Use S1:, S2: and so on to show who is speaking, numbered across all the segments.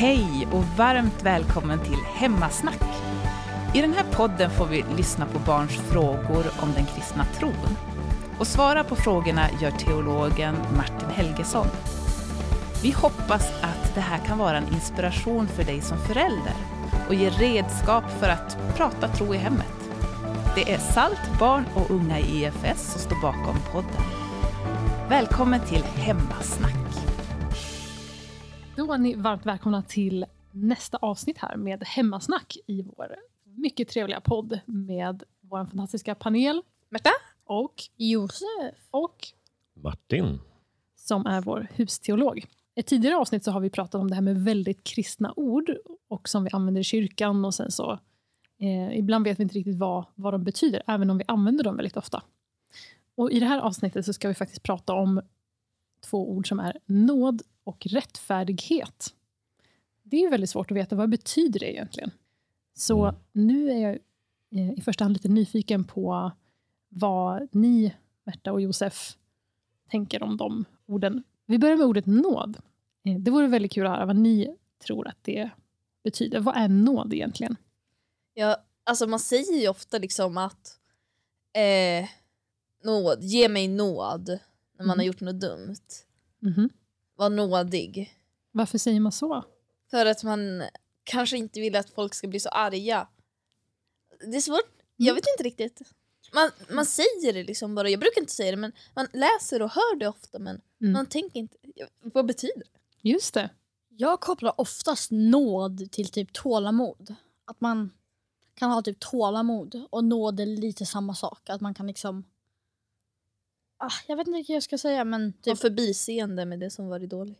S1: Hej och varmt välkommen till Hemmasnack. I den här podden får vi lyssna på barns frågor om den kristna tron. Och svara på frågorna gör teologen Martin Helgesson. Vi hoppas att det här kan vara en inspiration för dig som förälder och ge redskap för att prata tro i hemmet. Det är SALT, barn och unga i EFS som står bakom podden. Välkommen till Hemmasnack.
S2: Då är ni varmt välkomna till nästa avsnitt här med Hemmasnack i vår mycket trevliga podd med vår fantastiska panel.
S3: Märta?
S2: Och
S3: Josef.
S2: Och
S4: Martin.
S2: Som är vår husteolog. I ett tidigare avsnitt så har vi pratat om det här med väldigt kristna ord och som vi använder i kyrkan och sen så eh, ibland vet vi inte riktigt vad, vad de betyder, även om vi använder dem väldigt ofta. Och I det här avsnittet så ska vi faktiskt prata om två ord som är nåd och rättfärdighet. Det är ju väldigt svårt att veta vad betyder det egentligen. Så mm. nu är jag eh, i första hand lite nyfiken på vad ni, Märta och Josef, tänker om de orden. Vi börjar med ordet nåd. Eh, det vore väldigt kul att höra vad ni tror att det betyder. Vad är nåd egentligen?
S3: Ja, alltså man säger ju ofta liksom att eh, nåd, ge mig nåd när man mm. har gjort något dumt.
S2: Mm.
S3: Var nådig.
S2: Varför säger man så?
S3: För att man kanske inte vill att folk ska bli så arga. Det är svårt, jag mm. vet inte riktigt. Man, man säger det liksom bara, jag brukar inte säga det men man läser och hör det ofta men mm. man tänker inte, vad betyder det?
S2: Just det.
S5: Jag kopplar oftast nåd till typ tålamod. Att man kan ha typ tålamod och nåd är lite samma sak. Att man kan liksom ah, jag vet inte vad jag ska säga men
S3: typ... förbiseende med det som varit dåligt.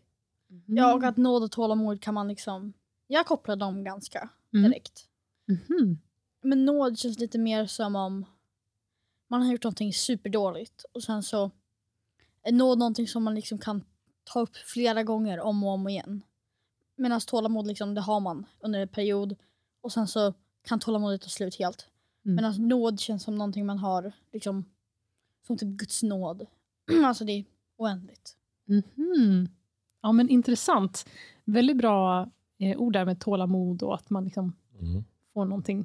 S5: Mm. Ja och att nåd och tålamod kan man liksom, jag kopplar dem ganska mm. direkt.
S2: Mm.
S5: Men nåd känns lite mer som om man har gjort någonting superdåligt och sen så är nåd någonting som man liksom kan ta upp flera gånger om och om igen. Medan tålamod liksom, det har man under en period och sen så kan tålamodet ta slut helt. Mm. Medan nåd känns som någonting man har liksom som typ Guds nåd. alltså det är oändligt.
S2: Mm -hmm. Ja men intressant. Väldigt bra eh, ord där med tålamod och att man liksom mm. får någonting.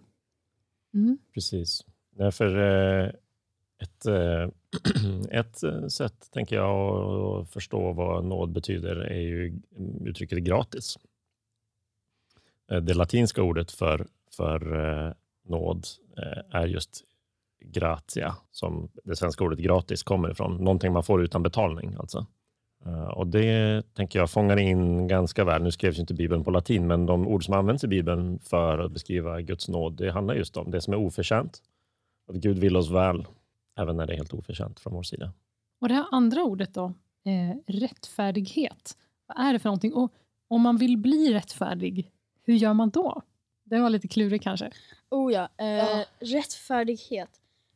S4: Mm. Precis. Därför eh, ett, eh, ett sätt, tänker jag, att förstå vad nåd betyder är ju uttrycket gratis. Eh, det latinska ordet för, för eh, nåd eh, är just gratia, som det svenska ordet gratis kommer ifrån. Någonting man får utan betalning. Alltså. Uh, och Det tänker jag fångar in ganska väl. Nu skrevs inte Bibeln på latin, men de ord som används i Bibeln för att beskriva Guds nåd, det handlar just om det som är oförtjänt. Att Gud vill oss väl, även när det är helt oförtjänt från vår sida.
S2: Och det här andra ordet då, eh, rättfärdighet. Vad är det för någonting? Och om man vill bli rättfärdig, hur gör man då? Det var lite klurigt kanske.
S5: Oh ja, eh, ja. rättfärdighet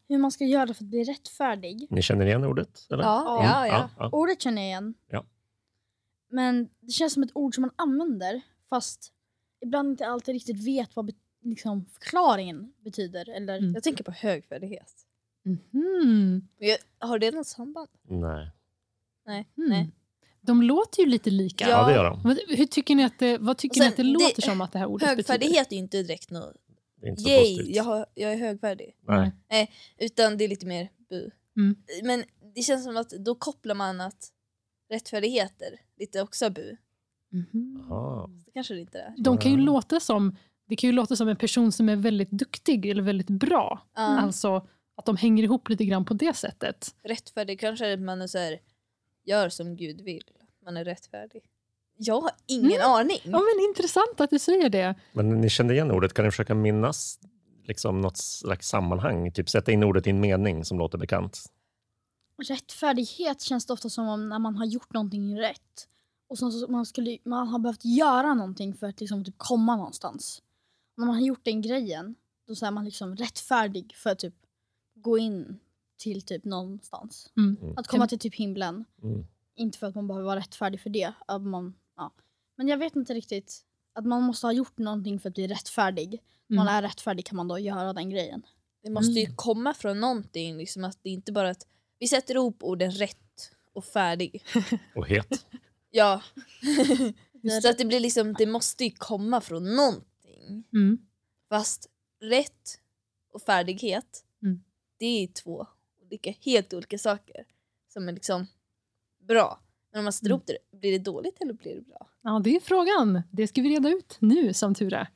S5: hur man ska göra för att bli rättfärdig.
S4: Ni känner igen ordet? Eller?
S3: Ja, mm. ja, ja.
S5: ja, Ordet känner jag igen.
S4: Ja.
S5: Men det känns som ett ord som man använder fast ibland inte alltid riktigt vet vad liksom, förklaringen betyder. Eller...
S3: Mm. Jag tänker på högfärdighet.
S2: Mm.
S3: Har det något samband?
S4: Nej.
S3: Nej. Mm. Nej.
S2: De låter ju lite lika.
S4: Ja, det gör de.
S2: Hur tycker ni att det, vad tycker sen, ni att det, det låter som att det här ordet
S3: högfärdighet
S2: betyder?
S3: är ju inte direkt något
S4: det är inte så Yay,
S3: jag, har, jag är högvärdig.
S4: Nej.
S3: Nej. Utan det är lite mer bu.
S2: Mm.
S3: Men det känns som att då kopplar man att rättfärdigheter lite också bu.
S2: Mm.
S3: Det kanske det inte är.
S2: De kan ju låta som, det kan ju låta som en person som är väldigt duktig eller väldigt bra.
S3: Mm.
S2: Alltså att de hänger ihop lite grann på det sättet.
S3: Rättfärdig kanske är att man är så här, gör som Gud vill. Man är rättfärdig. Jag har ingen mm. aning.
S2: Ja, men intressant att du säger det.
S4: Men ni kände igen ordet. Kan ni försöka minnas liksom något slags sammanhang? Typ sätta in ordet i en mening som låter bekant.
S5: Rättfärdighet känns det ofta som om när man har gjort någonting rätt. Och så, så man, skulle, man har behövt göra någonting för att liksom typ komma någonstans. Och när man har gjort den grejen, då är man liksom rättfärdig för att typ gå in till typ någonstans.
S2: Mm.
S5: Att komma till typ himlen.
S4: Mm.
S5: Inte för att man behöver vara rättfärdig för det. Att man Ja. Men jag vet inte riktigt. Att man måste ha gjort någonting för att bli rättfärdig. Mm. När man är rättfärdig kan man då göra den grejen.
S3: Det måste ju mm. komma från någonting. Liksom att det är inte bara att vi sätter ihop orden rätt och färdig.
S4: Och het.
S3: ja. Så att det blir liksom, det måste ju komma från någonting.
S2: Mm.
S3: Fast rätt och färdighet,
S2: Mm.
S3: det är två olika, helt olika saker som är liksom bra. Men om man sätter
S2: Mm.
S3: ihop det, blir det dåligt eller blir det bra?
S2: Ja, det är frågan. Det ska vi reda ut nu, som tur är.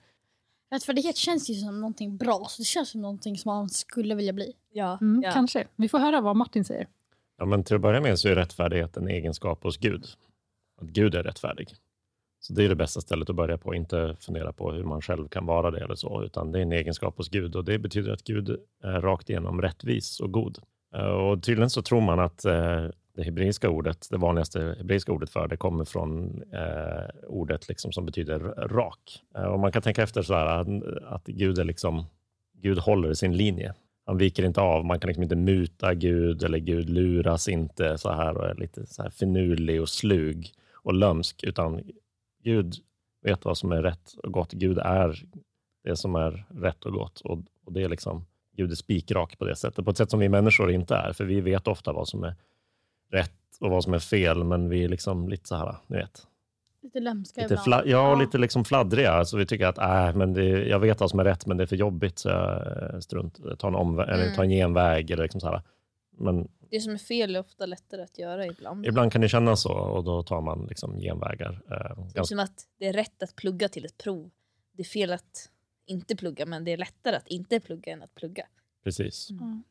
S5: Rättfärdighet känns ju som någonting bra, så det känns som någonting som man skulle vilja bli.
S3: Ja.
S2: Mm,
S3: ja.
S2: Kanske. Vi får höra vad Martin säger.
S4: Ja, men till att börja med så är rättfärdighet en egenskap hos Gud. Att Gud är rättfärdig. Så det är det bästa stället att börja på. Inte fundera på hur man själv kan vara det eller så, utan det är en egenskap hos Gud och det betyder att Gud är rakt igenom rättvis och god. Eh, Och tydligen så tror man att eh, det hebreiska ordet, det vanligaste hebreiska ordet för det kommer från eh, ordet liksom som betyder rak. Eh, och man kan tänka efter så här att, att Gud är liksom, Gud håller sin linje. Han viker inte av. Man kan liksom inte muta Gud eller Gud luras inte så här och är lite så här finurlig och slug och lömsk, utan Gud vet vad som är rätt och gott. Gud är det som är rätt och gott och, och det är liksom Gud är spikrak på det sättet, på ett sätt som vi människor inte är, för vi vet ofta vad som är rätt och vad som är fel, men vi är liksom lite så här, ni vet,
S5: Lite lömska
S4: lite,
S5: ibland.
S4: ja, och lite liksom fladdriga. Alltså vi tycker att äh, men det, jag vet vad som är rätt, men det är för jobbigt, så jag eh, strunt, tar en, omvä- eller
S3: Mm.
S4: tar en genväg. Eller liksom så här. Men
S3: Det som är fel är ofta lättare att göra ibland.
S4: ibland kan det kännas så och då tar man liksom genvägar. Eh,
S3: Det är som att det är rätt att plugga till ett prov. Det är fel att inte plugga men det är lättare att inte plugga än att plugga.
S4: precis.
S5: Mm.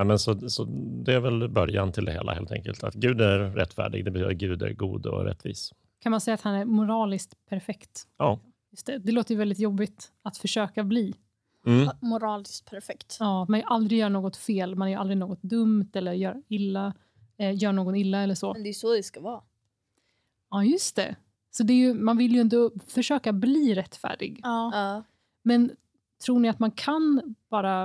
S4: Ja, men så, så det är väl början till det hela helt enkelt. Att Gud är rättfärdig, det betyder att Gud är god och rättvis.
S2: Kan man säga att han är moraliskt perfekt?
S4: Ja.
S2: Just det. det låter ju väldigt jobbigt att försöka bli.
S4: Mm.
S5: Moraliskt perfekt.
S2: Ja, man aldrig gör något fel, man gör aldrig något dumt eller gör illa, eh, gör någon illa eller så.
S3: Men det är så det ska vara.
S2: Ja, just det. Så det är ju, man vill ju ändå försöka bli rättfärdig.
S5: Ja.
S3: Ja.
S2: Men tror ni att man kan bara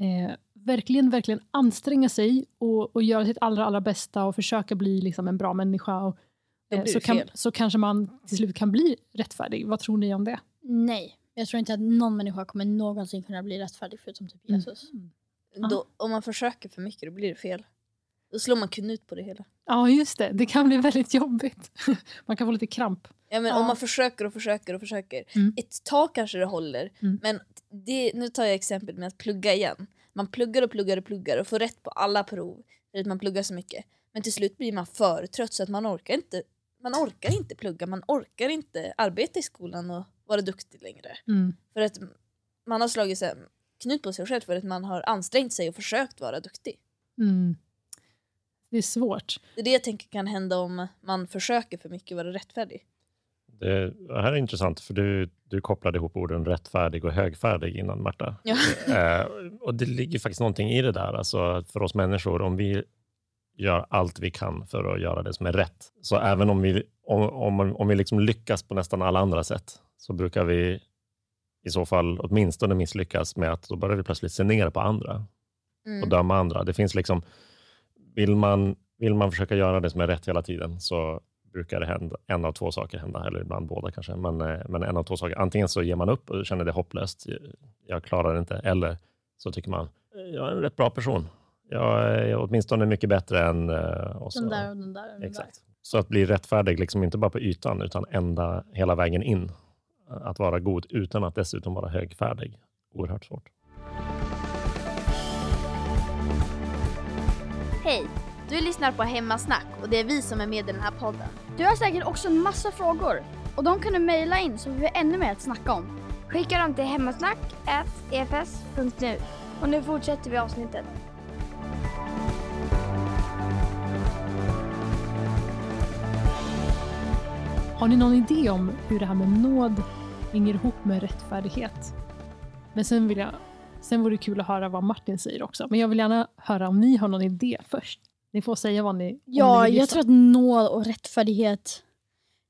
S2: eh, verkligen, verkligen anstränga sig och, och göra sitt allra, allra bästa och försöka bli liksom en bra människa? Och, eh, så, kan, så kanske man till slut kan bli rättfärdig. Vad tror ni om det?
S5: Nej, jag tror inte att någon människa kommer någonsin kunna bli rättfärdig förutom typ
S2: Mm.
S5: Jesus.
S3: Då, om man försöker för mycket då blir det fel. Då slår man knut på det hela.
S2: Ja, just det. Det kan bli väldigt jobbigt. Man kan få lite kramp.
S3: Ja, men
S5: Ja.
S3: Om man försöker och försöker och försöker.
S2: Mm.
S3: Ett tag kanske det håller.
S2: Mm.
S3: Men det, nu tar jag exempel med att plugga igen. Man pluggar och pluggar och pluggar och får rätt på alla prov. För att man pluggar så mycket. Men till slut blir man för trött så att man orkar inte man orkar inte plugga, man orkar inte arbeta i skolan och vara duktig längre.
S2: Mm.
S3: För att man har slagit sig knut på sig själv för att man har ansträngt sig och försökt vara duktig.
S2: Mm. Det är svårt.
S3: Det är det jag tänker kan hända om man försöker för mycket vara rättfärdig.
S4: Det, här är intressant, för du, du kopplade ihop orden rättfärdig och högfärdig innan, Märta.
S3: Ja.
S4: Eh, och det ligger faktiskt någonting i det där. Alltså, för oss människor, om vi gör allt vi kan för att göra det som är rätt, så även om vi, om, om, om vi liksom lyckas på nästan alla andra sätt, så brukar vi i så fall åtminstone misslyckas med att då börjar vi plötsligt se ner på andra
S3: Mm.
S4: och döma andra. Det finns liksom, vill man, vill man försöka göra det som är rätt hela tiden så brukar hända, en av två saker hända, eller ibland båda kanske, men, eh, men en av två saker. Antingen så ger man upp och känner det hopplöst, jag klarar det inte, eller så tycker man, eh, jag är en rätt bra person. Jag är åtminstone mycket bättre än... eh, Och så,
S5: Den där och den där och den där.
S4: Exakt. Så att bli rättfärdig, liksom inte bara på ytan, utan ända hela vägen in. Att vara god utan att dessutom vara högfärdig. Oerhört svårt.
S6: Hej! Du lyssnar på Hemmasnack och det är vi som är med i den här podden.
S5: Du har säkert också en massa frågor och de kan du mejla in så vi har ännu mer att snacka om.
S6: Skicka dem till hemmasnack.efs.nu. Och nu fortsätter vi avsnittet.
S2: Har ni någon idé om hur det här med nåd hänger ihop med rättfärdighet? Men sen, vill jag, sen vore det kul att höra vad Martin säger också. Men jag vill gärna höra om ni har någon idé först. Ni får säga vad ni om
S5: Ja,
S2: ni
S5: jag tror att nåd och rättfärdighet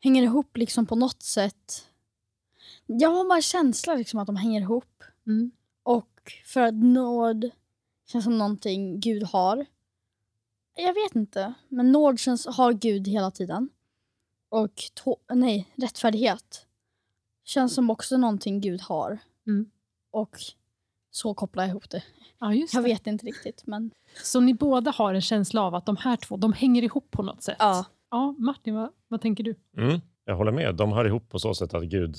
S5: hänger ihop liksom på något sätt. Jag har bara känsla liksom att de hänger ihop.
S2: Mm.
S5: Och för att nåd känns som någonting Gud har. Jag vet inte, men nåd känns, har Gud hela tiden. Och to- nej, rättfärdighet känns som också någonting Gud har.
S2: Mm.
S5: Och så kopplar jag ihop det.
S2: Ja, just
S5: Jag
S2: det.
S5: vet inte riktigt, men
S2: Så ni båda har en känsla av att de här två de hänger ihop på något sätt?
S3: Ja.
S2: Ja, Martin, vad, vad tänker du?
S4: Mm. jag håller med. De hör ihop på så sätt att Gud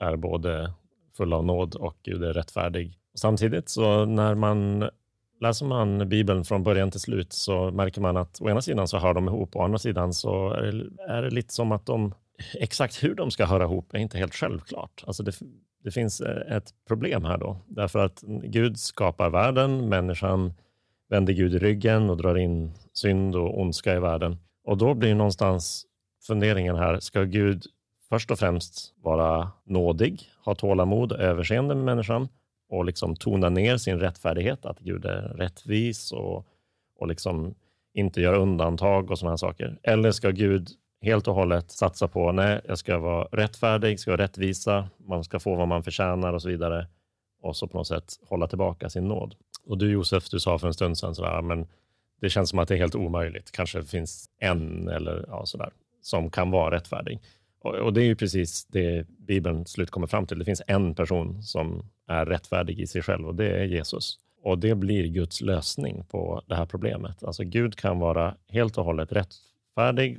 S4: är både full av nåd och Gud är rättfärdig. Samtidigt så när man läser man Bibeln från början till slut så märker man att å ena sidan så hör de ihop och å andra sidan så är det, är det lite som att de exakt hur de ska höra ihop är inte helt självklart. Alltså det, det finns eh, ett problem här då, därför att Gud skapar världen, människan vänder Gud i ryggen och drar in synd och ondska i världen. Och då blir någonstans funderingen här, ska Gud först och främst vara nådig, ha tålamod, överseende med människan och liksom tona ner sin rättfärdighet, att Gud är rättvis och, och liksom inte göra undantag och sådana här saker. Eller ska Gud helt och hållet satsa på, nej, jag ska vara rättfärdig, ska vara rättvisa, man ska få vad man förtjänar och så vidare. Och så på något sätt hålla tillbaka sin nåd. Och du Josef, du sa för en stund sedan sådär, men det känns som att det är helt omöjligt. Kanske finns en eller ja, sådär, som kan vara rättfärdig. Och, och det är ju precis det Bibeln slut kommer fram till. Det finns en person som är rättfärdig i sig själv och det är Jesus. Och det blir Guds lösning på det här problemet. Alltså Gud kan vara helt och hållet rättfärdig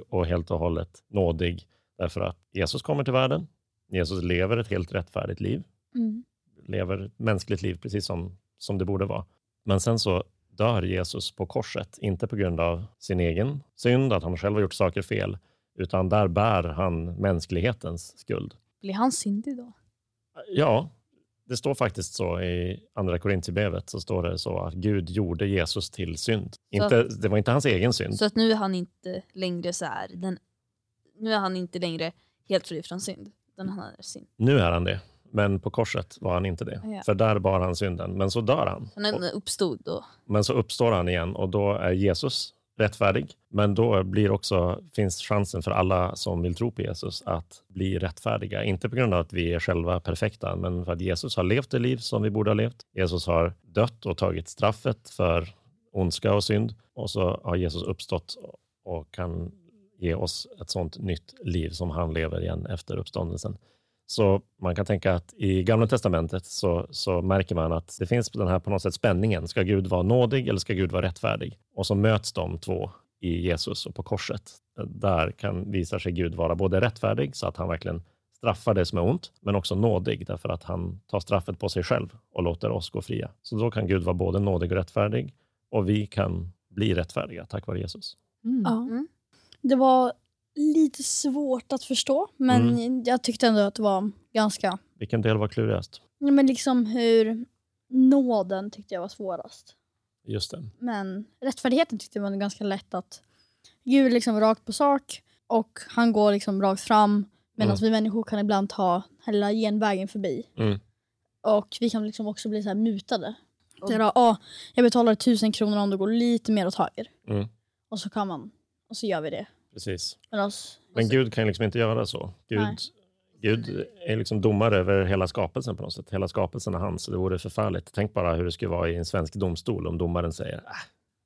S4: och helt och hållet nådig därför att Jesus kommer till världen. Jesus lever ett helt rättfärdigt liv.
S5: Mm.
S4: Lever ett mänskligt liv precis som, som det borde vara. Men sen så dör Jesus på korset, inte på grund av sin egen synd, att han själv har gjort saker fel, utan där bär han mänsklighetens skuld.
S3: Blir han syndig då?
S4: Ja, det står faktiskt så i Andra Korintierbrevet, så står det så att Gud gjorde Jesus till synd. Inte, det var inte hans egen synd.
S3: Så att nu är han inte längre så här, den, nu är han inte längre helt fri från synd, utan han är synd.
S4: Nu är han det, men på korset var han inte det.
S3: Ja.
S4: För där bar han synden, men så dör han.
S3: Han uppstod då.
S4: Men så uppstår han igen och då är Jesus rättfärdig. Men då blir också, finns chansen för alla som vill tro på Jesus att bli rättfärdiga. Inte på grund av att vi är själva perfekta, men för att Jesus har levt det liv som vi borde ha levt. Jesus har dött och tagit straffet för ondska och synd. Och så har Jesus uppstått och kan ge oss ett sånt nytt liv som han lever igen efter uppståndelsen. Så man kan tänka att i Gamla Testamentet så, så märker man att det finns den här på något sätt spänningen. Ska Gud vara nådig eller ska Gud vara rättfärdig? Och så möts de två i Jesus och på korset. Där kan visa sig Gud vara både rättfärdig så att han verkligen straffar det som är ont, men också nådig därför att han tar straffet på sig själv och låter oss gå fria. Så då kan Gud vara både nådig och rättfärdig och vi kan bli rättfärdiga tack vare Jesus.
S2: Mm.
S5: Ja.
S3: Mm.
S5: Det var lite svårt att förstå, men
S4: Mm.
S5: jag tyckte ändå att det var ganska...
S4: Vilken del var klurigast?
S5: Ja, Men liksom hur nåden tyckte jag var svårast.
S4: Just det.
S5: Men rättfärdigheten tyckte jag var ganska lätt att Gud är liksom rakt på sak och han går liksom rakt fram medan
S4: Mm.
S5: vi människor kan ibland ta hela genvägen förbi.
S4: Mm.
S5: Och vi kan liksom också bli så här mutade.
S3: Och-
S5: Det är då, "Ah, jag betalar tusen kronor om det går lite mer åt höger.
S4: Mm.
S5: Och så kan man, och så gör vi det.
S4: Precis.
S5: Medans,
S4: Men Gud kan liksom inte göra så. Gud,
S5: Nej.
S4: Gud är liksom domare över hela skapelsen på något sätt. Hela skapelsen är hans, så det vore förfärligt. Tänk bara hur det skulle vara i en svensk domstol om domaren säger äh,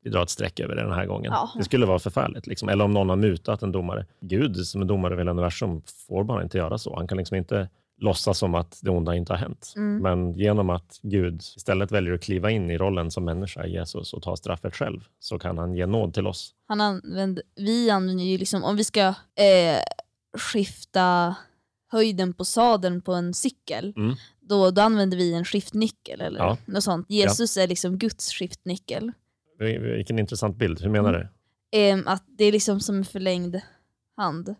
S4: vi drar ett streck över det den här gången.
S5: Ja.
S4: Det skulle vara förfärligt. Liksom. Eller om någon har mutat en domare. Gud som är domare över hela universum får bara inte göra så. Han kan liksom inte låtsas som att det onda inte har hänt.
S3: Mm.
S4: Men genom att Gud istället väljer att kliva in i rollen som människa Jesus och ta straffet själv så kan han ge nåd till oss.
S3: Han använder, vi använder ju liksom, om vi ska eh, skifta höjden på sadeln på en cykel,
S4: Mm.
S3: då, då använder vi en skiftnyckel eller
S4: Ja.
S3: något sånt. Jesus är liksom Guds skiftnyckel.
S4: Vilken intressant bild. Hur menar du?
S3: Ehm, att det är liksom som en förlängd hand.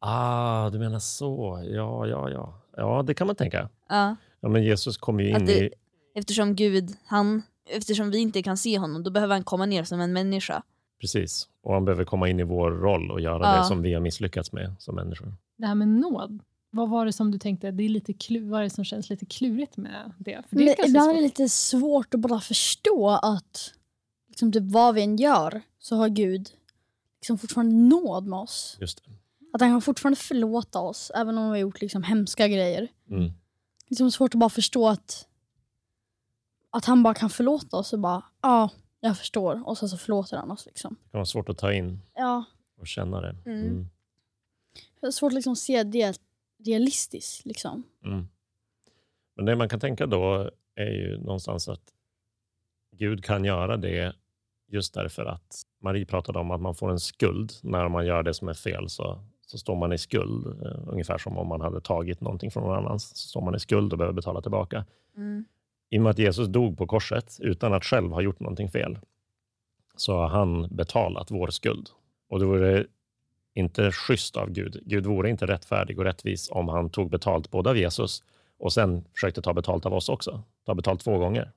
S4: Ah, du menar så. Ja, ja, ja. Ja, det kan man tänka.
S3: Ja,
S4: Ja, men Jesus kommer ju in
S3: det-
S4: i...
S3: eftersom Gud, han, eftersom vi inte kan se honom, då behöver han komma ner som en människa.
S4: Precis. Och han behöver komma in i vår roll och göra
S3: Ja.
S4: det som vi har misslyckats med som människor.
S2: Det här med nåd, vad var det som du tänkte, det är lite klu, vad är det som känns lite klurigt med det? För det är
S5: men ibland är det lite svårt att bara förstå att liksom typ vad vi än gör så har Gud liksom fortfarande nåd med oss.
S4: Just det.
S5: Att han kan fortfarande förlåta oss även om vi har gjort liksom hemska grejer.
S4: Mm.
S5: Det är svårt att bara förstå att, att han bara kan förlåta oss och bara ja, jag förstår och sen så förlåter han oss. Liksom.
S4: Det kan vara svårt att ta in
S5: Ja,
S4: och känna det.
S3: Mm.
S4: Mm.
S5: det är svårt att liksom se det realistiskt. Liksom.
S4: Mm. Men det man kan tänka då är ju någonstans att Gud kan göra det just därför att Marie pratade om att man får en skuld när man gör det som är fel. Så, så står man i skuld. Eh, ungefär som om man hade tagit någonting från någon annan. Så står man i skuld och behöver betala tillbaka.
S3: Mm.
S4: I och med att Jesus dog på korset utan att själv ha gjort någonting fel, så har han betalat vår skuld. Och det vore inte schysst av Gud. Gud vore inte rättfärdig och rättvis om han tog betalt både av Jesus och sen försökte ta betalt av oss också. Ta betalt två gånger.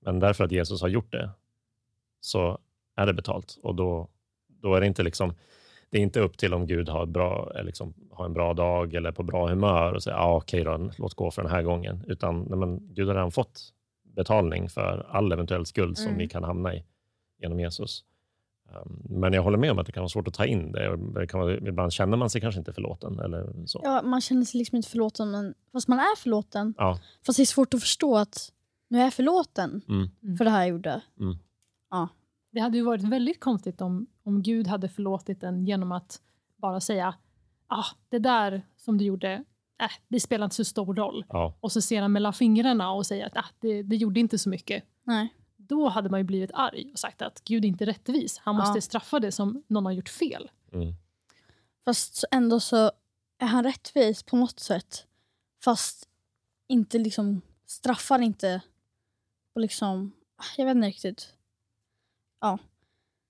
S4: Men därför att Jesus har gjort det så är det betalt och då, då är det inte liksom det är inte upp till om Gud har, bra, liksom, har en bra dag eller på bra humör och säga ah, okej okay då, låt gå för den här gången. Utan nej, men, Gud har redan fått betalning för all eventuell skuld mm. som vi kan hamna i genom Jesus. Um, men jag håller med om att det kan vara svårt att ta in det. det kan vara, ibland känner man sig kanske inte förlåten. Eller så.
S5: Ja, man känner sig liksom inte förlåten, men, fast man är förlåten.
S4: Ja.
S5: Fast det är svårt att förstå att nu är jag förlåten
S4: mm.
S5: för det här jag gjorde.
S4: Mm.
S5: Ja.
S2: Det hade ju varit väldigt konstigt om, om Gud hade förlåtit en genom att bara säga ah, det där som du gjorde, äh, det spelar inte så stor roll.
S4: Ja.
S2: Och så ser han mellan fingrarna och säger att ah, det, det gjorde inte så mycket.
S5: Nej.
S2: Då hade man ju blivit arg och sagt att Gud är inte rättvis. Han måste
S5: Ja.
S2: straffa det som någon har gjort fel.
S4: Mm.
S5: Fast ändå så är han rättvis på något sätt. Fast inte liksom straffar inte och liksom, jag vet inte riktigt.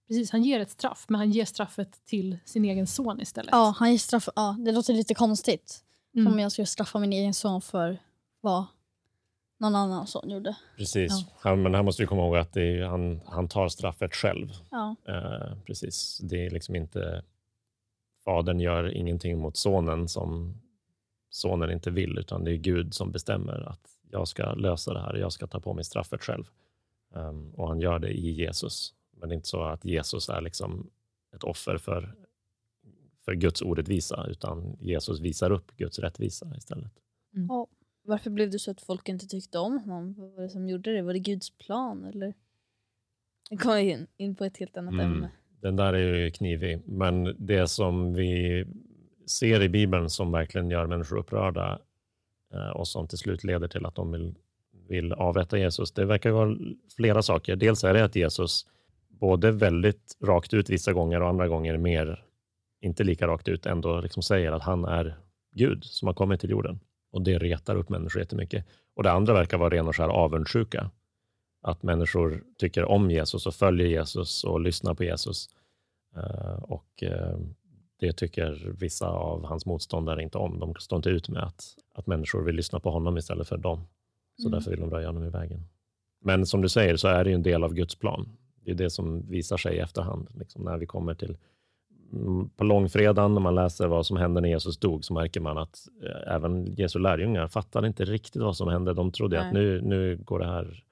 S2: Precis, han ger ett straff, men han ger straffet till sin egen son istället.
S5: Ja, han ger straff, ja, det låter lite konstigt.
S2: Mm.
S5: Som om jag skulle straffa min egen son för vad någon annan son gjorde.
S4: Precis.
S2: Ja.
S4: Han, men här måste vi komma ihåg att det är, han, han tar straffet själv.
S5: Ja.
S4: Eh, precis. Det är liksom inte... Fadern gör ingenting mot sonen som sonen inte vill, utan det är Gud som bestämmer att jag ska lösa det här. Jag ska ta på mig straffet själv. Um, och han gör det i Jesus. Men det är inte så att Jesus är liksom ett offer för, för Guds orättvisa, utan Jesus visar upp Guds rättvisa istället.
S3: Varför blev det så att folk inte tyckte om honom? Vad var det som gjorde det? Var det Guds plan eller? Nu kommer in, in på ett helt annat
S4: Mm.
S3: ämne.
S4: Den där är ju knivig, men det som vi ser i Bibeln som verkligen gör människor upprörda eh, och som till slut leder till att de vill, vill avrätta Jesus, det verkar vara flera saker. Dels är det att Jesus både väldigt rakt ut vissa gånger och andra gånger mer, inte lika rakt ut, ändå liksom säger att han är Gud som har kommit till jorden. Och det retar upp människor jättemycket. Och det andra verkar vara ren och skär avundsjuka. Att människor tycker om Jesus och följer Jesus och lyssnar på Jesus. Eh, och eh, det tycker vissa av hans motståndare inte om. De står inte ut med att, att människor vill lyssna på honom istället för dem. Så
S5: Mm.
S4: därför vill de röja honom i vägen. Men som du säger så är det ju en del av Guds plan. Det är det som visar sig i efterhand. Liksom när vi kommer till mm, på långfredagen, när man läser vad som hände när Jesus dog, så märker man att eh, även Jesu lärjungar fattade inte riktigt vad som hände. De trodde att
S3: Nej.
S4: nu, nu går det här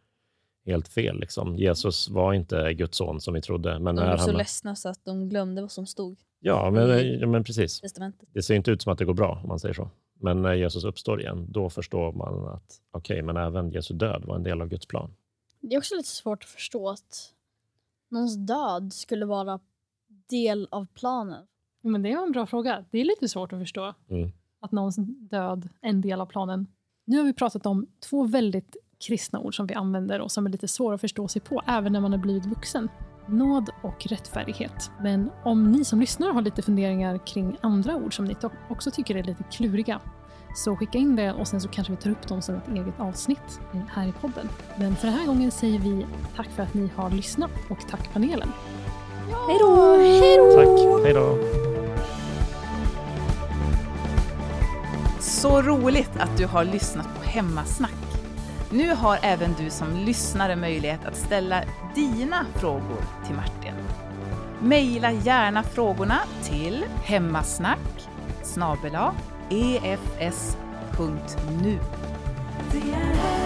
S4: helt fel. Liksom. Jesus var inte Guds son som vi trodde. Men
S3: De blev så
S4: han,
S3: ledsna så att de glömde vad som stod
S4: ja, men, ja, men precis.
S3: testamentet.
S4: Det ser inte ut som att det går bra, om man säger så. Men när Jesus uppstår igen, då förstår man att okej, men även Jesu död var en del av Guds plan.
S5: Det är också lite svårt att förstå att någons död skulle vara del av planen.
S2: Men det var en bra fråga. Det är lite svårt att förstå
S4: Mm.
S2: att någons död är en del av planen. Nu har vi pratat om två väldigt kristna ord som vi använder och som är lite svåra att förstå sig på även när man har blivit vuxen. Nåd och rättfärdighet. Men om ni som lyssnar har lite funderingar kring andra ord som ni också tycker är lite kluriga så skicka in det och sen så kanske vi tar upp dem som ett eget avsnitt här i podden. Men för den här gången säger vi tack för att ni har lyssnat och tack panelen.
S5: Hej då! Hej då!
S4: Tack, hej då!
S1: Så roligt att du har lyssnat på Hemmasnack. Nu har även du som lyssnare möjlighet att ställa dina frågor till Martin. Maila gärna frågorna till hemmasnack snabel-a efs.nu.
S7: Det är